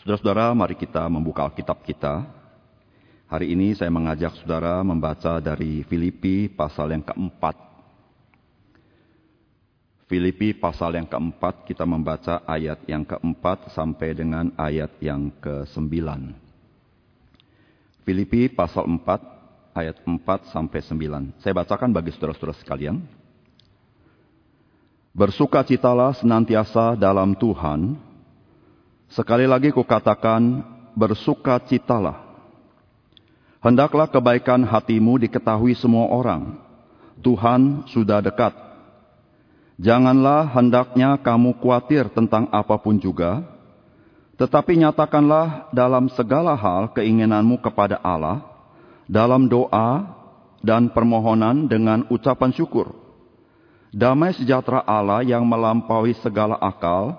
Saudara-saudara, mari kita membuka Alkitab kita. Hari ini saya mengajak saudara membaca dari Filipi pasal yang keempat. Filipi pasal yang keempat, kita membaca ayat yang keempat sampai dengan ayat yang kesembilan. Filipi pasal 4 ayat 4 sampai 9. Saya bacakan bagi saudara-saudara sekalian. Bersukacitalah senantiasa dalam Tuhan. Sekali lagi kukatakan, bersukacitalah. Hendaklah kebaikan hatimu diketahui semua orang. Tuhan sudah dekat. Janganlah hendaknya kamu khawatir tentang apa pun juga, tetapi nyatakanlah dalam segala hal keinginanmu kepada Allah, dalam doa dan permohonan dengan ucapan syukur Damai sejahtera Allah yang melampaui segala akal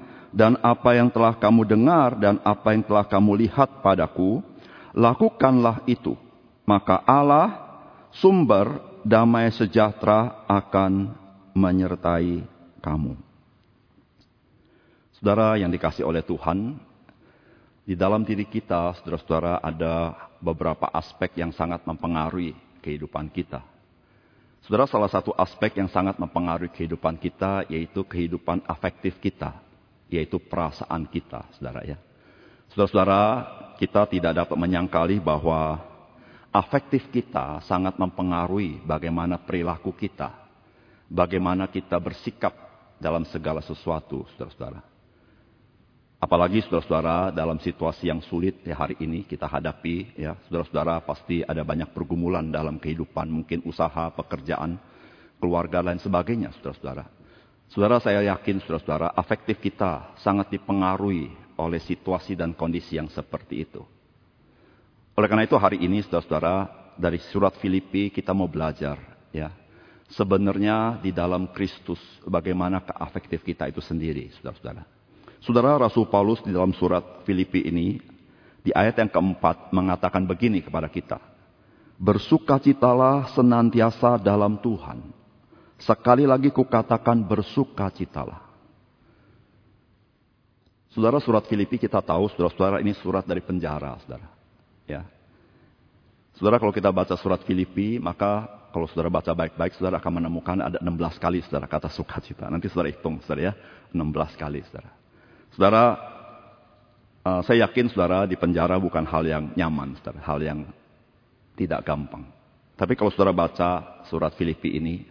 dan apa yang telah kamu dengar, dan apa yang telah kamu lihat padaku, lakukanlah itu. Maka Allah, sumber damai sejahtera akan menyertai kamu. Saudara yang dikasih oleh Tuhan, di dalam diri kita, saudara-saudara, ada beberapa aspek yang sangat mempengaruhi kehidupan kita. Saudara, salah satu aspek yang sangat mempengaruhi kehidupan kita yaitu kehidupan afektif kita, yaitu perasaan kita, saudara ya. Saudara-saudara, kita tidak dapat menyangkali bahwa afektif kita sangat mempengaruhi bagaimana perilaku kita, bagaimana kita bersikap dalam segala sesuatu, saudara-saudara. Apalagi saudara-saudara dalam situasi yang sulit ya hari ini kita hadapi ya saudara-saudara pasti ada banyak pergumulan dalam kehidupan mungkin usaha, pekerjaan, keluarga dan sebagainya saudara-saudara. Saudara saya yakin saudara-saudara afektif kita sangat dipengaruhi oleh situasi dan kondisi yang seperti itu. Oleh karena itu hari ini saudara-saudara dari surat Filipi kita mau belajar ya. Sebenarnya di dalam Kristus bagaimana keafektif kita itu sendiri saudara-saudara. Saudara Rasul Paulus di dalam surat Filipi ini, di ayat yang keempat mengatakan begini kepada kita. Bersukacitalah senantiasa dalam Tuhan. Sekali lagi kukatakan bersukacitalah. Saudara surat Filipi kita tahu, saudara-saudara ini surat dari penjara, saudara. Ya. Saudara kalau kita baca surat Filipi, maka kalau saudara baca baik-baik, saudara akan menemukan ada 16 kali saudara kata sukacita. Nanti saudara hitung, saudara ya. 16 kali, saudara. Saudara, uh, saya yakin saudara di penjara bukan hal yang nyaman, saudara, hal yang tidak gampang. Tapi kalau saudara baca surat Filipi ini,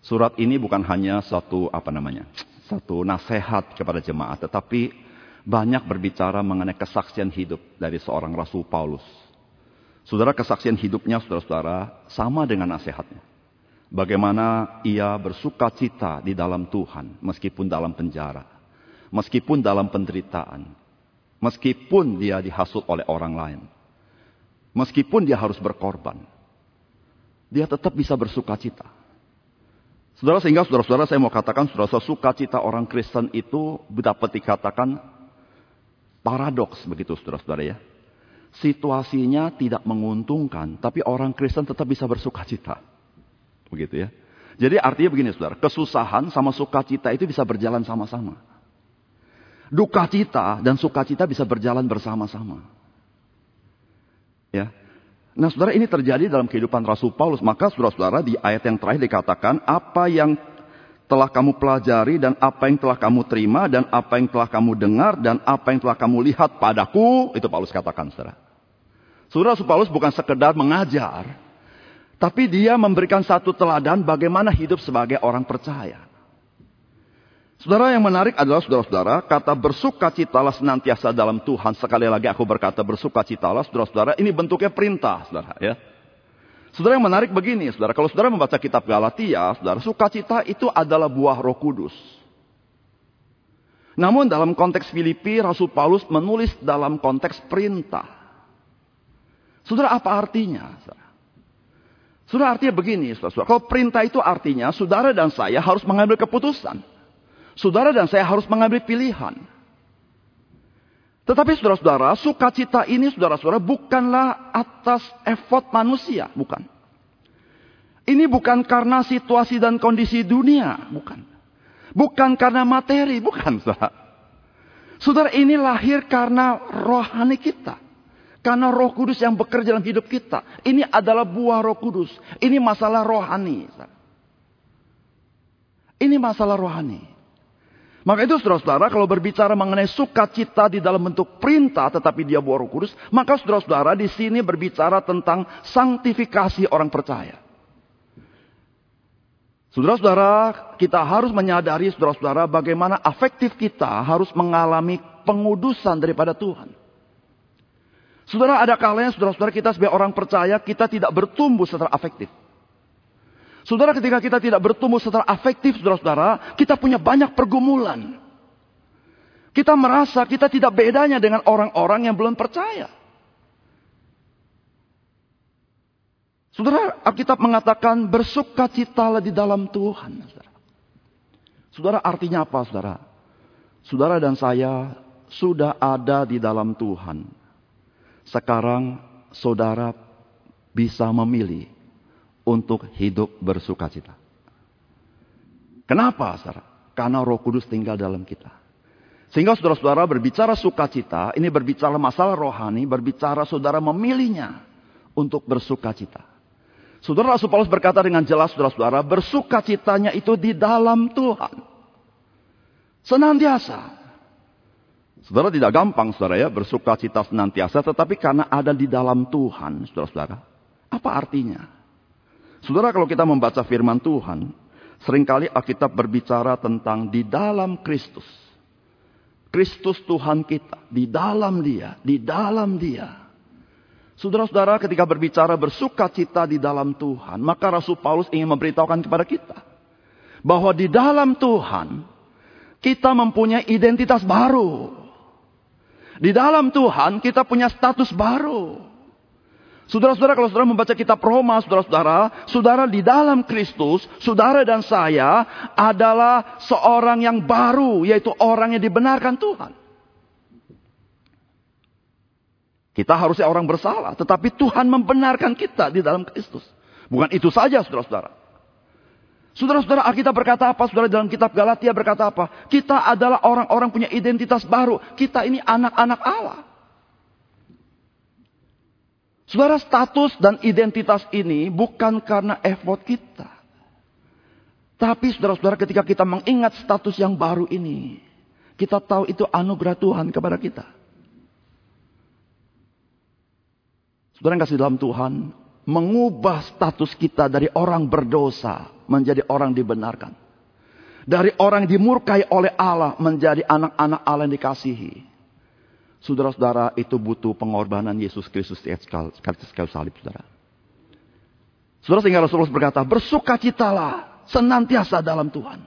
surat ini bukan hanya satu apa namanya, satu nasihat kepada jemaat, tetapi banyak berbicara mengenai kesaksian hidup dari seorang Rasul Paulus. Saudara kesaksian hidupnya saudara-saudara sama dengan nasihatnya. Bagaimana ia bersuka cita di dalam Tuhan meskipun dalam penjara meskipun dalam penderitaan, meskipun dia dihasut oleh orang lain, meskipun dia harus berkorban, dia tetap bisa bersuka cita. Saudara, sehingga saudara-saudara saya mau katakan, saudara-saudara sukacita orang Kristen itu dapat dikatakan paradoks begitu saudara-saudara ya. Situasinya tidak menguntungkan, tapi orang Kristen tetap bisa bersuka cita. Begitu ya. Jadi artinya begini saudara, kesusahan sama sukacita itu bisa berjalan sama-sama. Duka cita dan sukacita bisa berjalan bersama-sama. Ya. Nah, saudara ini terjadi dalam kehidupan Rasul Paulus. Maka saudara-saudara di ayat yang terakhir dikatakan apa yang telah kamu pelajari dan apa yang telah kamu terima dan apa yang telah kamu dengar dan apa yang telah kamu lihat padaku. Itu Paulus katakan, saudara. Saudara Paulus bukan sekedar mengajar. Tapi dia memberikan satu teladan bagaimana hidup sebagai orang percaya. Saudara yang menarik adalah saudara-saudara, kata bersukacitalah senantiasa dalam Tuhan. Sekali lagi aku berkata bersukacitalah, saudara-saudara, ini bentuknya perintah, saudara ya. Saudara yang menarik begini, saudara, kalau saudara membaca kitab Galatia, saudara, sukacita itu adalah buah Roh Kudus. Namun dalam konteks Filipi, Rasul Paulus menulis dalam konteks perintah. Saudara, apa artinya? Saudara, artinya begini, saudara. Kalau perintah itu artinya saudara dan saya harus mengambil keputusan. Saudara dan saya harus mengambil pilihan. Tetapi saudara-saudara, sukacita ini saudara-saudara bukanlah atas effort manusia, bukan. Ini bukan karena situasi dan kondisi dunia, bukan. Bukan karena materi, bukan saudara. Saudara ini lahir karena rohani kita. Karena roh kudus yang bekerja dalam hidup kita. Ini adalah buah roh kudus. Ini masalah rohani. Ini masalah rohani. Maka itu saudara-saudara kalau berbicara mengenai sukacita di dalam bentuk perintah tetapi dia buah roh kudus. Maka saudara-saudara di sini berbicara tentang sanktifikasi orang percaya. Saudara-saudara kita harus menyadari saudara-saudara bagaimana afektif kita harus mengalami pengudusan daripada Tuhan. Saudara ada kalanya saudara-saudara kita sebagai orang percaya kita tidak bertumbuh secara afektif. Saudara ketika kita tidak bertumbuh secara afektif saudara-saudara kita punya banyak pergumulan. Kita merasa kita tidak bedanya dengan orang-orang yang belum percaya. Saudara, Alkitab mengatakan bersukacitalah di dalam Tuhan. Saudara. saudara, artinya apa saudara? Saudara dan saya sudah ada di dalam Tuhan. Sekarang saudara bisa memilih untuk hidup bersuka cita. Kenapa, saudara? Karena roh kudus tinggal dalam kita. Sehingga saudara-saudara berbicara sukacita, ini berbicara masalah rohani, berbicara saudara memilihnya untuk bersukacita. Saudara Rasul Paulus berkata dengan jelas saudara-saudara, bersukacitanya itu di dalam Tuhan. Senantiasa. Saudara tidak gampang saudara ya bersuka cita senantiasa tetapi karena ada di dalam Tuhan saudara-saudara. Apa artinya? Saudara kalau kita membaca firman Tuhan, sering kali Alkitab berbicara tentang di dalam Kristus. Kristus Tuhan kita, di dalam dia, di dalam dia. Saudara-saudara ketika berbicara bersuka cita di dalam Tuhan, maka Rasul Paulus ingin memberitahukan kepada kita. Bahwa di dalam Tuhan, kita mempunyai identitas baru. Di dalam Tuhan kita punya status baru. Saudara-saudara kalau saudara membaca kitab Roma, saudara-saudara, saudara di dalam Kristus, saudara dan saya adalah seorang yang baru, yaitu orang yang dibenarkan Tuhan. Kita harusnya orang bersalah, tetapi Tuhan membenarkan kita di dalam Kristus. Bukan itu saja, saudara-saudara. Saudara-saudara Alkitab berkata apa? Saudara dalam kitab Galatia berkata apa? Kita adalah orang-orang punya identitas baru. Kita ini anak-anak Allah. Saudara status dan identitas ini bukan karena effort kita. Tapi saudara-saudara ketika kita mengingat status yang baru ini. Kita tahu itu anugerah Tuhan kepada kita. Saudara yang kasih dalam Tuhan mengubah status kita dari orang berdosa menjadi orang dibenarkan. Dari orang dimurkai oleh Allah menjadi anak-anak Allah yang dikasihi. Saudara-saudara itu butuh pengorbanan Yesus Kristus kayu salib saudara. Saudara sehingga Rasulullah berkata, bersukacitalah senantiasa dalam Tuhan.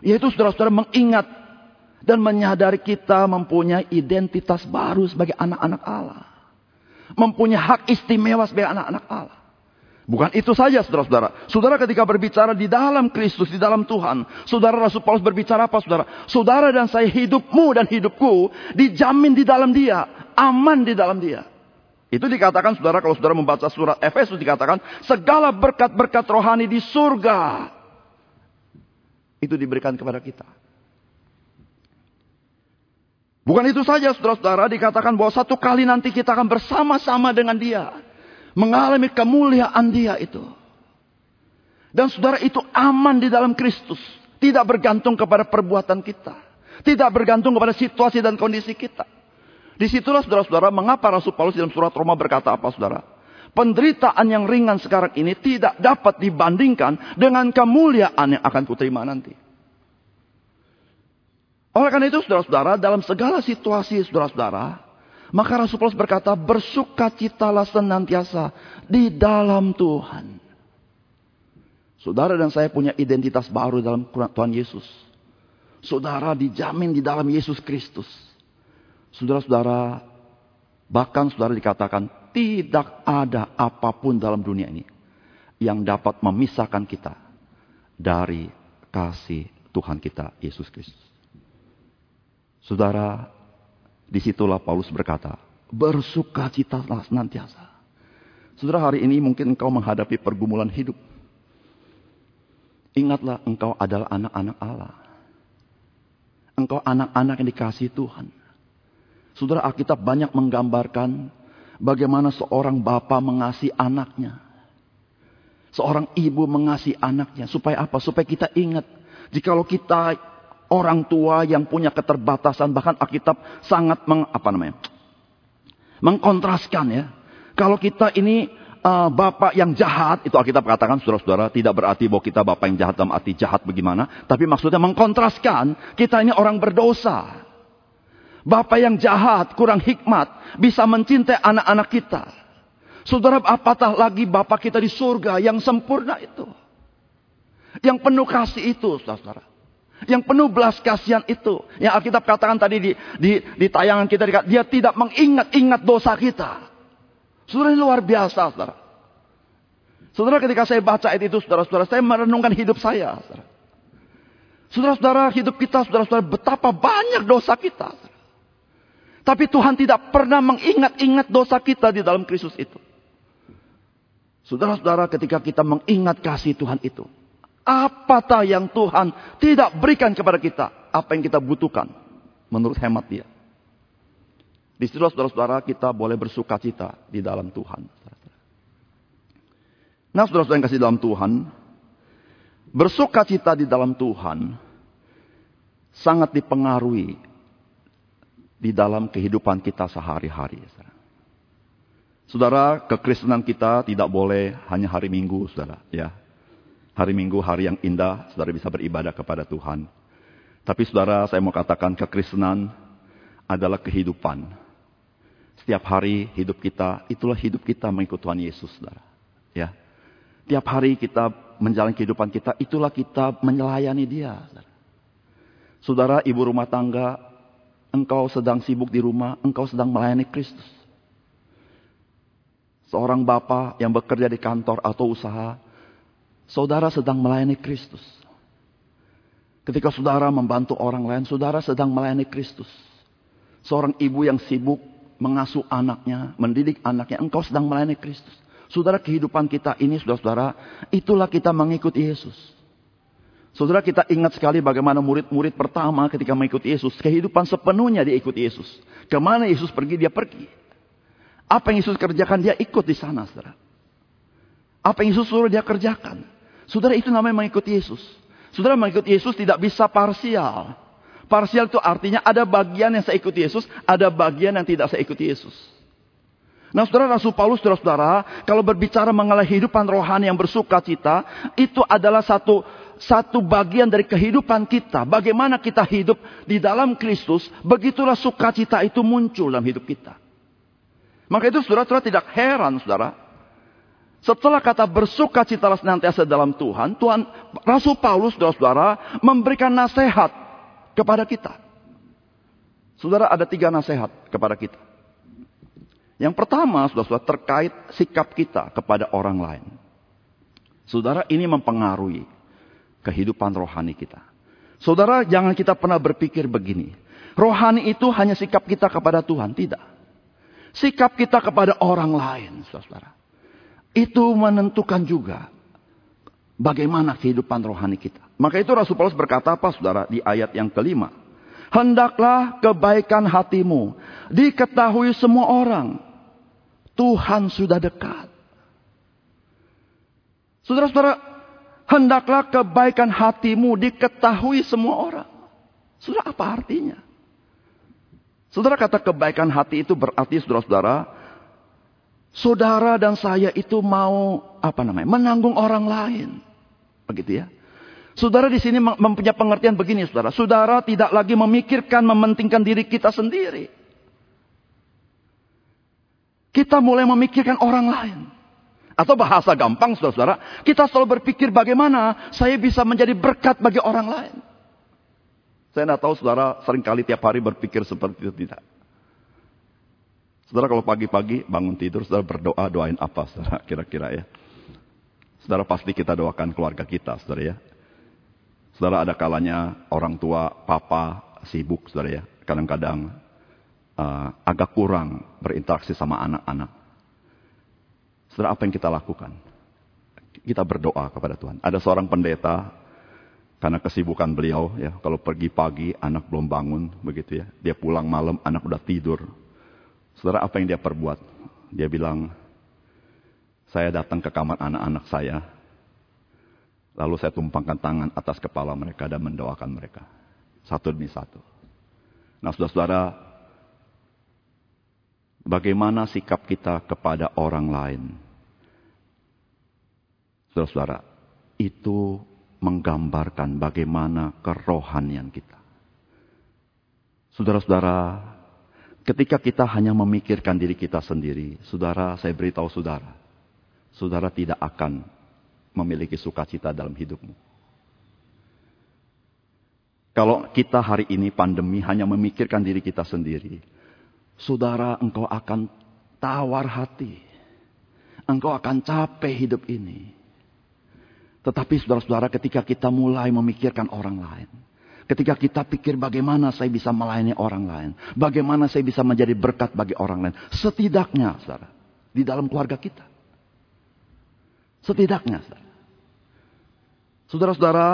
Yaitu saudara-saudara mengingat dan menyadari kita mempunyai identitas baru sebagai anak-anak Allah mempunyai hak istimewa sebagai anak-anak Allah. Bukan itu saja saudara-saudara. Saudara ketika berbicara di dalam Kristus, di dalam Tuhan. Saudara Rasul Paulus berbicara apa saudara? Saudara dan saya hidupmu dan hidupku dijamin di dalam dia. Aman di dalam dia. Itu dikatakan saudara kalau saudara membaca surat Efesus dikatakan. Segala berkat-berkat rohani di surga. Itu diberikan kepada kita. Bukan itu saja saudara-saudara dikatakan bahwa satu kali nanti kita akan bersama-sama dengan dia. Mengalami kemuliaan dia itu. Dan saudara itu aman di dalam Kristus. Tidak bergantung kepada perbuatan kita. Tidak bergantung kepada situasi dan kondisi kita. Di situlah saudara-saudara mengapa Rasul Paulus dalam surat Roma berkata apa saudara? Penderitaan yang ringan sekarang ini tidak dapat dibandingkan dengan kemuliaan yang akan kuterima nanti. Oleh karena itu saudara-saudara, dalam segala situasi saudara-saudara, maka Rasul Paulus berkata, bersukacitalah senantiasa di dalam Tuhan. Saudara dan saya punya identitas baru dalam Tuhan Yesus. Saudara dijamin di dalam Yesus Kristus. Saudara-saudara, bahkan saudara dikatakan tidak ada apa pun dalam dunia ini yang dapat memisahkan kita dari kasih Tuhan kita Yesus Kristus. Saudara, di situlah Paulus berkata, bersukacitalah senantiasa. Saudara, hari ini mungkin engkau menghadapi pergumulan hidup. Ingatlah engkau adalah anak-anak Allah. Engkau anak-anak yang dikasih Tuhan. Saudara Alkitab banyak menggambarkan bagaimana seorang bapak mengasihi anaknya. Seorang ibu mengasihi anaknya. Supaya apa? Supaya kita ingat. Jikalau kita orang tua yang punya keterbatasan. Bahkan Alkitab sangat meng, apa namanya, mengkontraskan ya. Kalau kita ini uh, bapak yang jahat, itu Alkitab katakan saudara-saudara, tidak berarti bahwa kita bapak yang jahat dalam arti jahat bagaimana. Tapi maksudnya mengkontraskan, kita ini orang berdosa. Bapak yang jahat, kurang hikmat, bisa mencintai anak-anak kita. Saudara, apatah lagi Bapak kita di surga yang sempurna itu. Yang penuh kasih itu, saudara. Yang penuh belas kasihan itu. Yang Alkitab katakan tadi di, di, di tayangan kita, dia tidak mengingat-ingat dosa kita. Saudara luar biasa, saudara. Saudara ketika saya baca itu, saudara-saudara, saya merenungkan hidup saya. Saudara-saudara, hidup kita, saudara-saudara, betapa banyak dosa kita. Tapi Tuhan tidak pernah mengingat-ingat dosa kita di dalam Kristus itu. Saudara-saudara ketika kita mengingat kasih Tuhan itu. Apatah yang Tuhan tidak berikan kepada kita. Apa yang kita butuhkan. Menurut hemat dia. Di situ saudara-saudara kita boleh bersuka cita di dalam Tuhan. Nah saudara-saudara yang kasih dalam Tuhan. Bersuka cita di dalam Tuhan. Sangat dipengaruhi di dalam kehidupan kita sehari-hari. Saudara, kekristenan kita tidak boleh hanya hari Minggu, saudara. Ya, hari Minggu hari yang indah, saudara bisa beribadah kepada Tuhan. Tapi saudara, saya mau katakan kekristenan adalah kehidupan. Setiap hari hidup kita, itulah hidup kita mengikut Tuhan Yesus, saudara. Ya, tiap hari kita menjalani kehidupan kita, itulah kita menyelahani Dia. Saudara, saudara ibu rumah tangga, engkau sedang sibuk di rumah, engkau sedang melayani Kristus. Seorang bapak yang bekerja di kantor atau usaha, saudara sedang melayani Kristus. Ketika saudara membantu orang lain, saudara sedang melayani Kristus. Seorang ibu yang sibuk mengasuh anaknya, mendidik anaknya, engkau sedang melayani Kristus. Saudara kehidupan kita ini, saudara-saudara, itulah kita mengikuti Yesus. Saudara kita ingat sekali bagaimana murid-murid pertama ketika mengikuti Yesus. Kehidupan sepenuhnya dia ikut Yesus. Ke mana Yesus pergi, dia pergi. Apa yang Yesus kerjakan, dia ikut di sana, saudara. Apa yang Yesus suruh dia kerjakan. Saudara itu namanya mengikuti Yesus. Saudara mengikuti Yesus tidak bisa parsial. Parsial itu artinya ada bagian yang saya ikuti Yesus, ada bagian yang tidak saya ikuti Yesus. Nah saudara Rasul Paulus, saudara-saudara, kalau berbicara mengenai kehidupan rohani yang bersuka cita, itu adalah satu satu bagian dari kehidupan kita. Bagaimana kita hidup di dalam Kristus, begitulah sukacita itu muncul dalam hidup kita. Maka itu saudara-saudara tidak heran saudara. Setelah kata bersukacita senantiasa dalam Tuhan, Tuhan Rasul Paulus saudara-saudara memberikan nasihat kepada kita. Saudara ada tiga nasihat kepada kita. Yang pertama, saudara-saudara, terkait sikap kita kepada orang lain. Saudara, ini mempengaruhi kehidupan rohani kita. Saudara, jangan kita pernah berpikir begini. Rohani itu hanya sikap kita kepada Tuhan. Tidak. Sikap kita kepada orang lain, saudara. Itu menentukan juga bagaimana kehidupan rohani kita. Maka itu Rasul Paulus berkata apa, saudara, di ayat yang kelima. Hendaklah kebaikan hatimu diketahui semua orang. Tuhan sudah dekat. Saudara-saudara, Hendaklah kebaikan hatimu diketahui semua orang. Sudah apa artinya? Saudara kata kebaikan hati itu berarti saudara-saudara. Saudara dan saya itu mau apa namanya menanggung orang lain. Begitu ya. Saudara di sini mempunyai pengertian begini saudara. Saudara tidak lagi memikirkan mementingkan diri kita sendiri. Kita mulai memikirkan orang lain. Atau bahasa gampang saudara-saudara, kita selalu berpikir bagaimana saya bisa menjadi berkat bagi orang lain. Saya tidak tahu saudara sering kali tiap hari berpikir seperti itu tidak. Saudara kalau pagi-pagi bangun tidur, saudara berdoa, doain apa saudara kira-kira ya. Saudara pasti kita doakan keluarga kita, saudara ya. Saudara ada kalanya orang tua, papa sibuk, saudara ya. Kadang-kadang uh, agak kurang berinteraksi sama anak-anak. Saudara apa yang kita lakukan? Kita berdoa kepada Tuhan. Ada seorang pendeta, karena kesibukan beliau, ya kalau pergi pagi anak belum bangun, begitu ya. Dia pulang malam, anak udah tidur. Saudara apa yang dia perbuat? Dia bilang, saya datang ke kamar anak-anak saya, Lalu saya tumpangkan tangan atas kepala mereka dan mendoakan mereka. Satu demi satu. Nah saudara-saudara, bagaimana sikap kita kepada orang lain? Saudara-saudara, itu menggambarkan bagaimana kerohanian kita. Saudara-saudara, ketika kita hanya memikirkan diri kita sendiri, saudara, saya beritahu saudara, saudara tidak akan memiliki sukacita dalam hidupmu. Kalau kita hari ini pandemi hanya memikirkan diri kita sendiri, saudara, engkau akan tawar hati. Engkau akan capek hidup ini. Tetapi saudara-saudara ketika kita mulai memikirkan orang lain. Ketika kita pikir bagaimana saya bisa melayani orang lain. Bagaimana saya bisa menjadi berkat bagi orang lain. Setidaknya saudara. Di dalam keluarga kita. Setidaknya, saudara-saudara,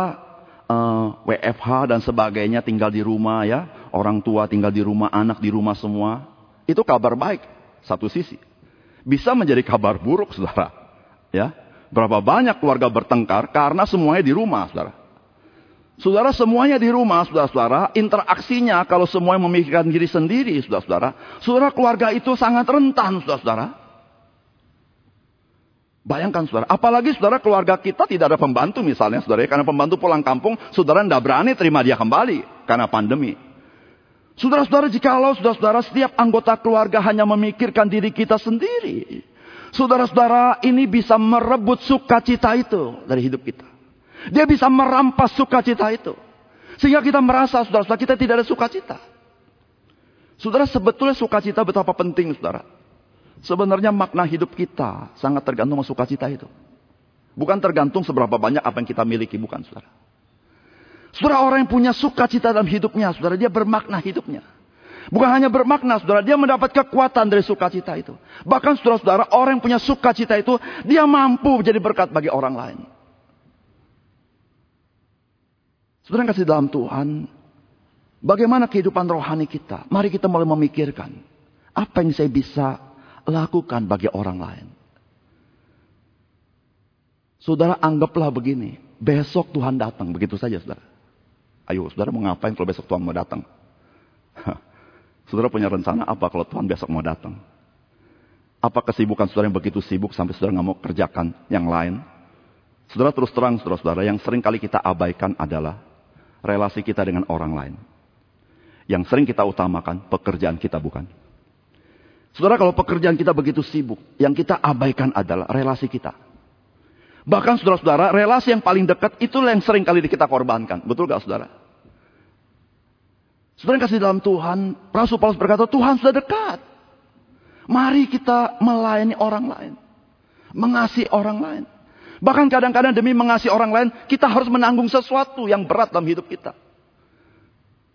uh, eh, WFH dan sebagainya tinggal di rumah ya, orang tua tinggal di rumah, anak di rumah semua, itu kabar baik satu sisi. Bisa menjadi kabar buruk, saudara. Ya, berapa banyak keluarga bertengkar karena semuanya di rumah, saudara. Saudara semuanya di rumah, saudara-saudara, interaksinya kalau semuanya memikirkan diri sendiri, saudara-saudara, saudara keluarga itu sangat rentan, saudara-saudara. Bayangkan saudara, apalagi saudara keluarga kita tidak ada pembantu misalnya saudara, ya. karena pembantu pulang kampung, saudara tidak berani terima dia kembali karena pandemi. Saudara-saudara, jikalau saudara-saudara setiap anggota keluarga hanya memikirkan diri kita sendiri. Saudara-saudara, ini bisa merebut sukacita itu dari hidup kita. Dia bisa merampas sukacita itu. Sehingga kita merasa, saudara-saudara, kita tidak ada sukacita. Saudara, sebetulnya sukacita betapa penting, saudara. Sebenarnya makna hidup kita sangat tergantung sama sukacita itu. Bukan tergantung seberapa banyak apa yang kita miliki, bukan saudara. Saudara orang yang punya sukacita dalam hidupnya, saudara dia bermakna hidupnya. Bukan hanya bermakna, saudara, dia mendapat kekuatan dari sukacita itu. Bahkan saudara-saudara, orang yang punya sukacita itu, dia mampu menjadi berkat bagi orang lain. Saudara kasih dalam Tuhan, bagaimana kehidupan rohani kita? Mari kita mulai memikirkan, apa yang saya bisa lakukan bagi orang lain. Saudara anggaplah begini, besok Tuhan datang, begitu saja saudara. Ayo, saudara mau ngapain kalau besok Tuhan mau datang? saudara punya rencana apa kalau Tuhan besok mau datang? Apa kesibukan saudara yang begitu sibuk sampai saudara nggak mau kerjakan yang lain? Saudara terus terang, saudara-saudara, yang sering kali kita abaikan adalah relasi kita dengan orang lain. Yang sering kita utamakan, pekerjaan kita bukan. Saudara kalau pekerjaan kita begitu sibuk, yang kita abaikan adalah relasi kita. Bahkan saudara-saudara, relasi yang paling dekat itu yang sering kali kita korbankan. Betul gak saudara? Saudara kasih dalam Tuhan, Rasul Paulus berkata, Tuhan sudah dekat. Mari kita melayani orang lain. Mengasihi orang lain. Bahkan kadang-kadang demi mengasihi orang lain, kita harus menanggung sesuatu yang berat dalam hidup kita.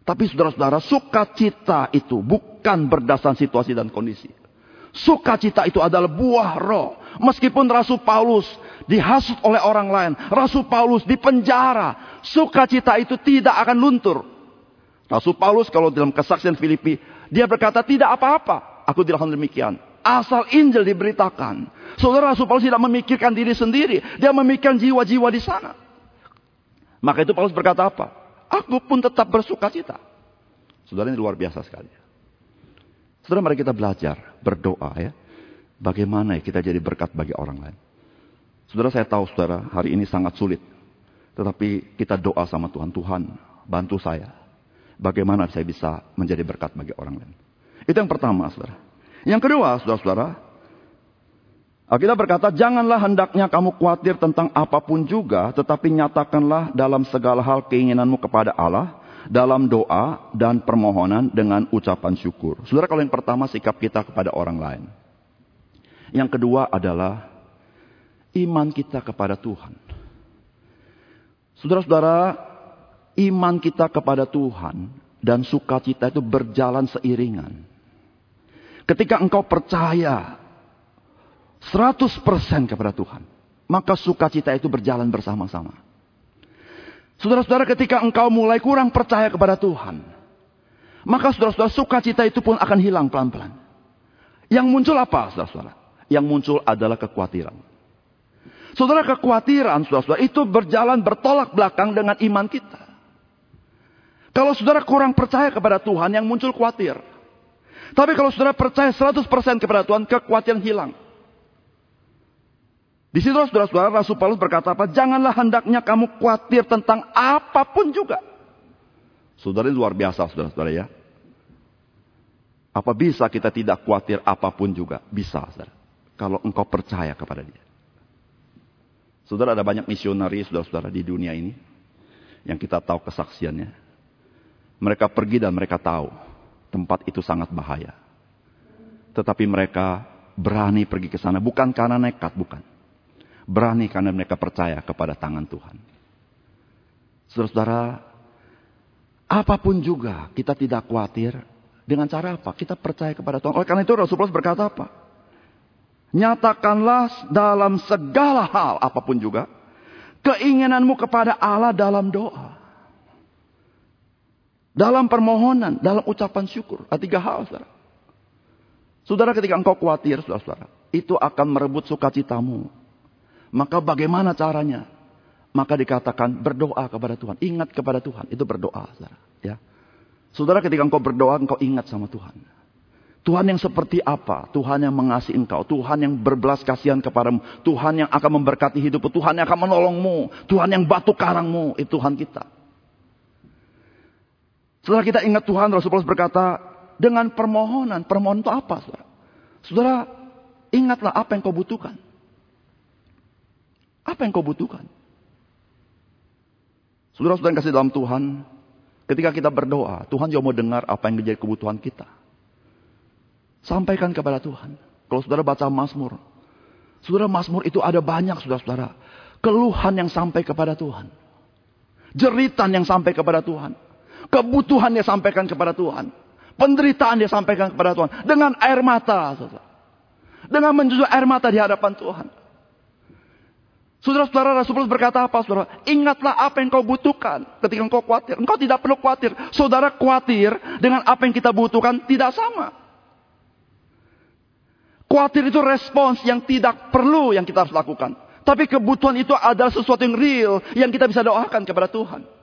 Tapi saudara-saudara, sukacita itu bukan berdasarkan situasi dan kondisi. Sukacita itu adalah buah roh. Meskipun Rasul Paulus dihasut oleh orang lain. Rasul Paulus di penjara. Sukacita itu tidak akan luntur. Rasul Paulus kalau dalam kesaksian Filipi. Dia berkata tidak apa-apa. Aku dilakukan demikian. Asal Injil diberitakan. Saudara Rasul Paulus tidak memikirkan diri sendiri. Dia memikirkan jiwa-jiwa di sana. Maka itu Paulus berkata apa? Aku pun tetap bersuka cita. Saudara ini luar biasa sekali. Saudara mari kita belajar, berdoa ya. Bagaimana ya kita jadi berkat bagi orang lain. Saudara saya tahu saudara hari ini sangat sulit. Tetapi kita doa sama Tuhan. Tuhan bantu saya. Bagaimana saya bisa menjadi berkat bagi orang lain. Itu yang pertama saudara. Yang kedua saudara-saudara. Kita berkata, janganlah hendaknya kamu khawatir tentang apa pun juga, tetapi nyatakanlah dalam segala hal keinginanmu kepada Allah, dalam doa dan permohonan dengan ucapan syukur. Saudara, kalau yang pertama sikap kita kepada orang lain. Yang kedua adalah iman kita kepada Tuhan. Saudara-saudara, iman kita kepada Tuhan dan sukacita itu berjalan seiringan. Ketika engkau percaya 100% kepada Tuhan, maka sukacita itu berjalan bersama-sama. Saudara-saudara ketika engkau mulai kurang percaya kepada Tuhan, maka saudara-saudara sukacita itu pun akan hilang pelan-pelan. Yang muncul apa saudara-saudara? Yang muncul adalah kekhawatiran. Saudara kekhawatiran saudara-saudara itu berjalan bertolak belakang dengan iman kita. Kalau saudara kurang percaya kepada Tuhan yang muncul khawatir. Tapi kalau saudara percaya 100% kepada Tuhan, kekhawatiran hilang. Di situ saudara-saudara Rasul Paulus berkata apa? Janganlah hendaknya kamu khawatir tentang apa pun juga. Saudara ini luar biasa saudara-saudara ya. Apa bisa kita tidak khawatir apa pun juga? Bisa saudara. Kalau engkau percaya kepada dia. Saudara ada banyak misionari saudara-saudara di dunia ini. Yang kita tahu kesaksiannya. Mereka pergi dan mereka tahu tempat itu sangat bahaya. Tetapi mereka berani pergi ke sana bukan karena nekat, bukan. Berani karena mereka percaya kepada tangan Tuhan. Saudara-saudara, apa pun juga kita tidak khawatir. Dengan cara apa? Kita percaya kepada Tuhan. Oleh karena itu Rasulullah berkata apa? Nyatakanlah dalam segala hal apa pun juga. Keinginanmu kepada Allah dalam doa. Dalam permohonan, dalam ucapan syukur. Ada tiga hal, saudara. Saudara ketika engkau khawatir, saudara-saudara. Itu akan merebut sukacitamu. Maka bagaimana caranya? Maka dikatakan berdoa kepada Tuhan. Ingat kepada Tuhan. Itu berdoa. Saudara. Ya. Saudara ketika engkau berdoa, engkau ingat sama Tuhan. Tuhan yang seperti apa? Tuhan yang mengasihi engkau. Tuhan yang berbelas kasihan kepadamu. Tuhan yang akan memberkati hidupmu. Tuhan yang akan menolongmu. Tuhan yang batu karangmu. Itu Tuhan kita. Setelah kita ingat Tuhan, Rasulullah berkata, dengan permohonan. Permohonan itu apa? Saudara, saudara ingatlah apa yang kau butuhkan. Apa yang kau butuhkan? Saudara-saudara yang kasih dalam Tuhan, ketika kita berdoa, Tuhan juga mau dengar apa yang menjadi kebutuhan kita. Sampaikan kepada Tuhan. Kalau saudara baca Mazmur, saudara Mazmur itu ada banyak saudara-saudara. Keluhan yang sampai kepada Tuhan. Jeritan yang sampai kepada Tuhan. Kebutuhan dia sampaikan kepada Tuhan. Penderitaan dia sampaikan kepada Tuhan. Dengan air mata. Dengan menjujur air mata di hadapan Tuhan. Saudara-saudara Rasulullah berkata apa saudara? Ingatlah apa yang kau butuhkan ketika engkau khawatir. Engkau tidak perlu khawatir. Saudara khawatir dengan apa yang kita butuhkan tidak sama. Khawatir itu respons yang tidak perlu yang kita harus lakukan. Tapi kebutuhan itu adalah sesuatu yang real yang kita bisa doakan kepada Tuhan.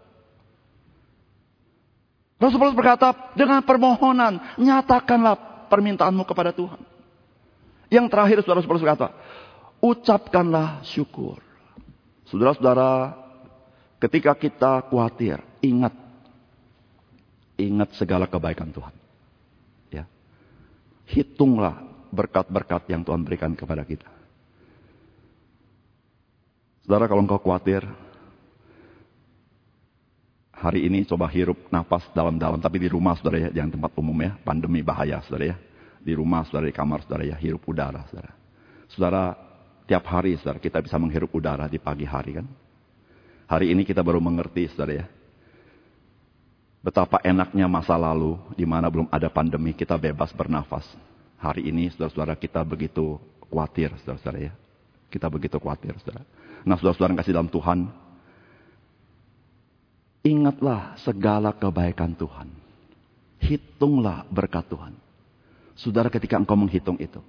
Rasulullah berkata, dengan permohonan, nyatakanlah permintaanmu kepada Tuhan. Yang terakhir, saudara-saudara berkata, ucapkanlah syukur. Saudara-saudara, ketika kita khawatir, ingat. Ingat segala kebaikan Tuhan. Ya. Hitunglah berkat-berkat yang Tuhan berikan kepada kita. Saudara, kalau engkau khawatir, hari ini coba hirup nafas dalam-dalam. Tapi di rumah, saudara ya, jangan tempat umum ya. Pandemi bahaya, saudara ya. Di rumah, saudara, di kamar, saudara ya, hirup udara, saudara. Saudara, Tiap hari saudara kita bisa menghirup udara di pagi hari kan. Hari ini kita baru mengerti saudara ya. Betapa enaknya masa lalu di mana belum ada pandemi kita bebas bernafas. Hari ini saudara-saudara kita begitu khawatir saudara-saudara ya. Kita begitu khawatir saudara. Nah saudara-saudara yang kasih dalam Tuhan. Ingatlah segala kebaikan Tuhan. Hitunglah berkat Tuhan. Saudara ketika engkau menghitung itu.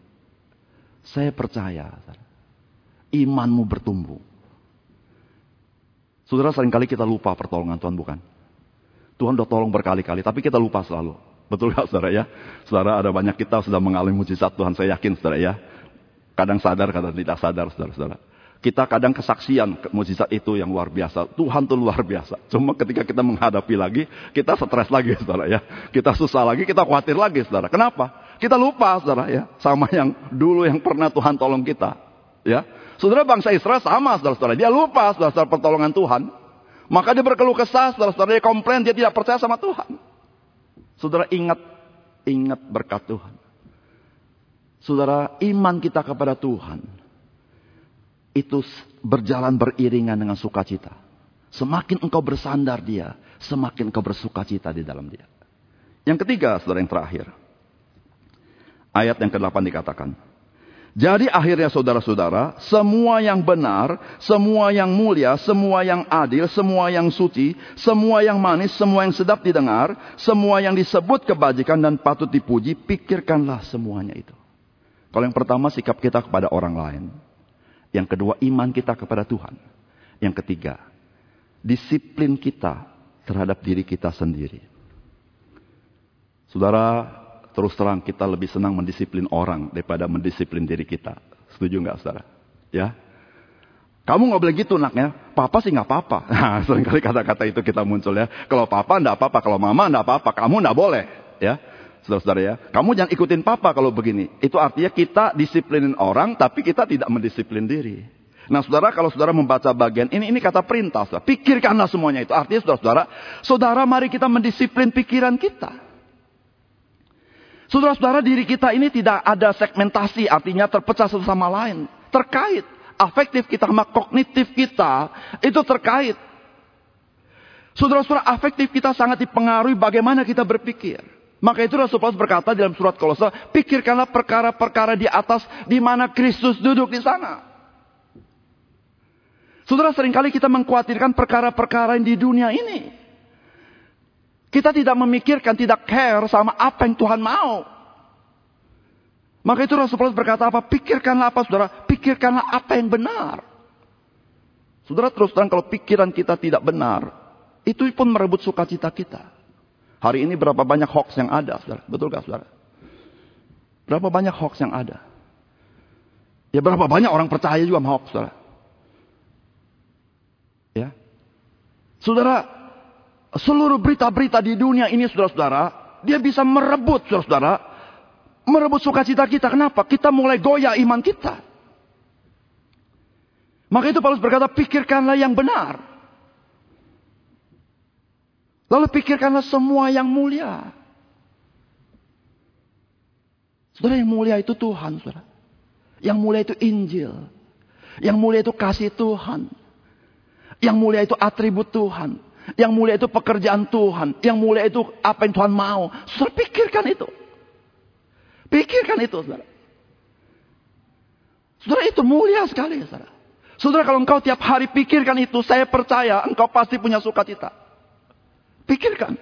Saya percaya. Imanmu bertumbuh. Saudara sering kali kita lupa pertolongan Tuhan bukan? Tuhan udah tolong berkali-kali, tapi kita lupa selalu. Betul gak saudara ya? Saudara ada banyak kita sudah mengalami mujizat Tuhan, saya yakin saudara ya. Kadang sadar, kadang tidak sadar saudara-saudara. Kita kadang kesaksian mujizat itu yang luar biasa. Tuhan tuh luar biasa. Cuma ketika kita menghadapi lagi, kita stres lagi saudara ya. Kita susah lagi, kita khawatir lagi saudara. Kenapa? Kita lupa saudara ya. Sama yang dulu yang pernah Tuhan tolong kita. Ya, Saudara bangsa Israel sama saudara-saudara. Dia lupa saudara-saudara pertolongan Tuhan. Maka dia berkeluh kesah, saudara-saudara dia komplain, dia tidak percaya sama Tuhan. Saudara ingat, ingat berkat Tuhan. Saudara, iman kita kepada Tuhan itu berjalan beriringan dengan sukacita. Semakin engkau bersandar dia, semakin engkau bersukacita di dalam dia. Yang ketiga, saudara yang terakhir. Ayat yang ke-8 dikatakan. Jadi akhirnya saudara-saudara, semua yang benar, semua yang mulia, semua yang adil, semua yang suci, semua yang manis, semua yang sedap didengar, semua yang disebut kebajikan dan patut dipuji, pikirkanlah semuanya itu. Kalau yang pertama sikap kita kepada orang lain. Yang kedua iman kita kepada Tuhan. Yang ketiga, disiplin kita terhadap diri kita sendiri. Saudara, terus terang kita lebih senang mendisiplin orang daripada mendisiplin diri kita. Setuju nggak saudara? Ya. Kamu nggak boleh gitu naknya. Papa sih nggak apa-apa. Nah, sering kali kata-kata itu kita muncul ya. Kalau papa nggak apa-apa, kalau mama nggak apa-apa, kamu nggak boleh. Ya. Saudara-saudara ya. Kamu jangan ikutin papa kalau begini. Itu artinya kita disiplinin orang, tapi kita tidak mendisiplin diri. Nah saudara, kalau saudara membaca bagian ini, ini kata perintah. Saudara. Pikirkanlah semuanya itu. Artinya saudara-saudara, saudara mari kita mendisiplin pikiran kita. Saudara-saudara, diri kita ini tidak ada segmentasi, artinya terpecah satu sama lain. Terkait. Afektif kita sama kognitif kita, itu terkait. Saudara-saudara, afektif kita sangat dipengaruhi bagaimana kita berpikir. Maka itu Rasul Paulus berkata dalam surat Kolose, pikirkanlah perkara-perkara di atas di mana Kristus duduk di sana. Saudara sering kali kita mengkhawatirkan perkara-perkara yang di dunia ini. Kita tidak memikirkan, tidak care sama apa yang Tuhan mau. Maka itu Rasul Paulus berkata apa? Pikirkanlah apa saudara? Pikirkanlah apa yang benar. Saudara terus terang kalau pikiran kita tidak benar, itu pun merebut sukacita kita. Hari ini berapa banyak hoax yang ada, saudara? Betul gak, saudara? Berapa banyak hoax yang ada? Ya berapa banyak orang percaya juga sama hoax, saudara? Ya. Saudara, seluruh berita-berita di dunia ini, saudara-saudara, dia bisa merebut, saudara-saudara, merebut sukacita kita. Kenapa? Kita mulai goyah iman kita. Maka itu Paulus berkata, pikirkanlah yang benar. Lalu pikirkanlah semua yang mulia. Saudara yang mulia itu Tuhan, saudara. Yang mulia itu Injil. Yang mulia itu kasih Tuhan. Yang mulia itu atribut Tuhan. Yang mulia itu pekerjaan Tuhan. Yang mulia itu apa yang Tuhan mau. Saudara pikirkan itu. Pikirkan itu, saudara. Saudara itu mulia sekali, saudara. Saudara kalau engkau tiap hari pikirkan itu, saya percaya engkau pasti punya sukacita. Pikirkan.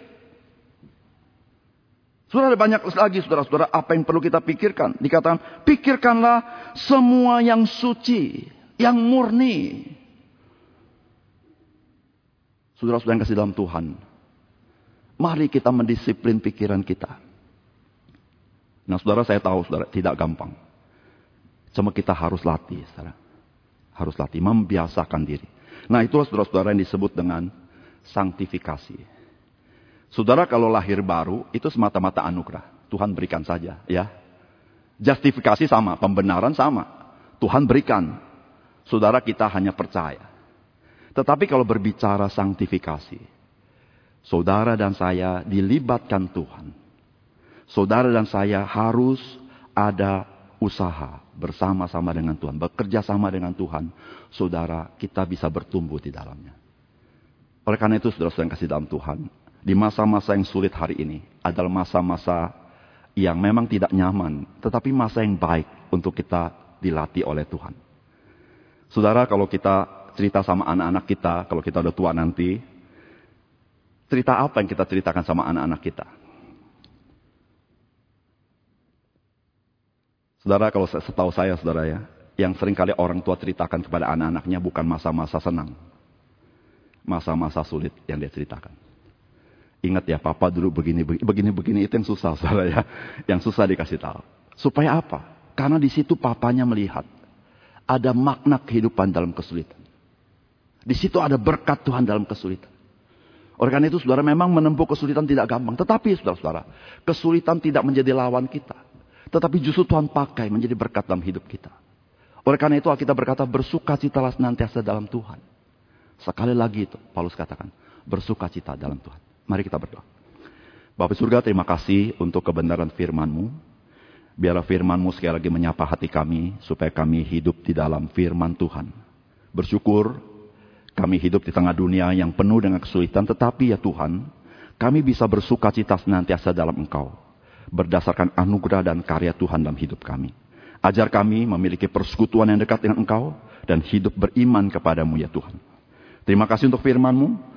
Sudah ada banyak lagi saudara-saudara apa yang perlu kita pikirkan. Dikatakan, pikirkanlah semua yang suci, yang murni. Saudara-saudara yang kasih dalam Tuhan. Mari kita mendisiplin pikiran kita. Nah saudara saya tahu saudara tidak gampang. Cuma kita harus latih saudara. Harus latih, membiasakan diri. Nah itulah saudara-saudara yang disebut dengan sanktifikasi. Saudara kalau lahir baru itu semata-mata anugerah. Tuhan berikan saja ya. Justifikasi sama, pembenaran sama. Tuhan berikan. Saudara kita hanya percaya. Tetapi kalau berbicara sanktifikasi. Saudara dan saya dilibatkan Tuhan. Saudara dan saya harus ada usaha bersama-sama dengan Tuhan. Bekerja sama dengan Tuhan. Saudara kita bisa bertumbuh di dalamnya. Oleh karena itu saudara-saudara yang kasih dalam Tuhan di masa-masa yang sulit hari ini adalah masa-masa yang memang tidak nyaman, tetapi masa yang baik untuk kita dilatih oleh Tuhan. Saudara, kalau kita cerita sama anak-anak kita, kalau kita udah tua nanti, cerita apa yang kita ceritakan sama anak-anak kita? Saudara, kalau setahu saya, saudara ya, yang sering kali orang tua ceritakan kepada anak-anaknya bukan masa-masa senang. Masa-masa sulit yang dia ceritakan. Ingat ya, papa dulu begini, begini, begini, itu yang susah, saudara ya. Yang susah dikasih tahu. Supaya apa? Karena di situ papanya melihat ada makna kehidupan dalam kesulitan. Di situ ada berkat Tuhan dalam kesulitan. Oleh karena itu saudara memang menempuh kesulitan tidak gampang. Tetapi saudara-saudara, kesulitan tidak menjadi lawan kita. Tetapi justru Tuhan pakai menjadi berkat dalam hidup kita. Oleh karena itu kita berkata bersuka citalah senantiasa dalam Tuhan. Sekali lagi itu Paulus katakan, bersuka cita dalam Tuhan. Mari kita berdoa. Bapak surga terima kasih untuk kebenaran firman-Mu. Biarlah firman-Mu sekali lagi menyapa hati kami supaya kami hidup di dalam firman Tuhan. Bersyukur kami hidup di tengah dunia yang penuh dengan kesulitan tetapi ya Tuhan, kami bisa bersuka cita senantiasa dalam Engkau. Berdasarkan anugerah dan karya Tuhan dalam hidup kami. Ajar kami memiliki persekutuan yang dekat dengan Engkau dan hidup beriman kepadamu ya Tuhan. Terima kasih untuk firman-Mu.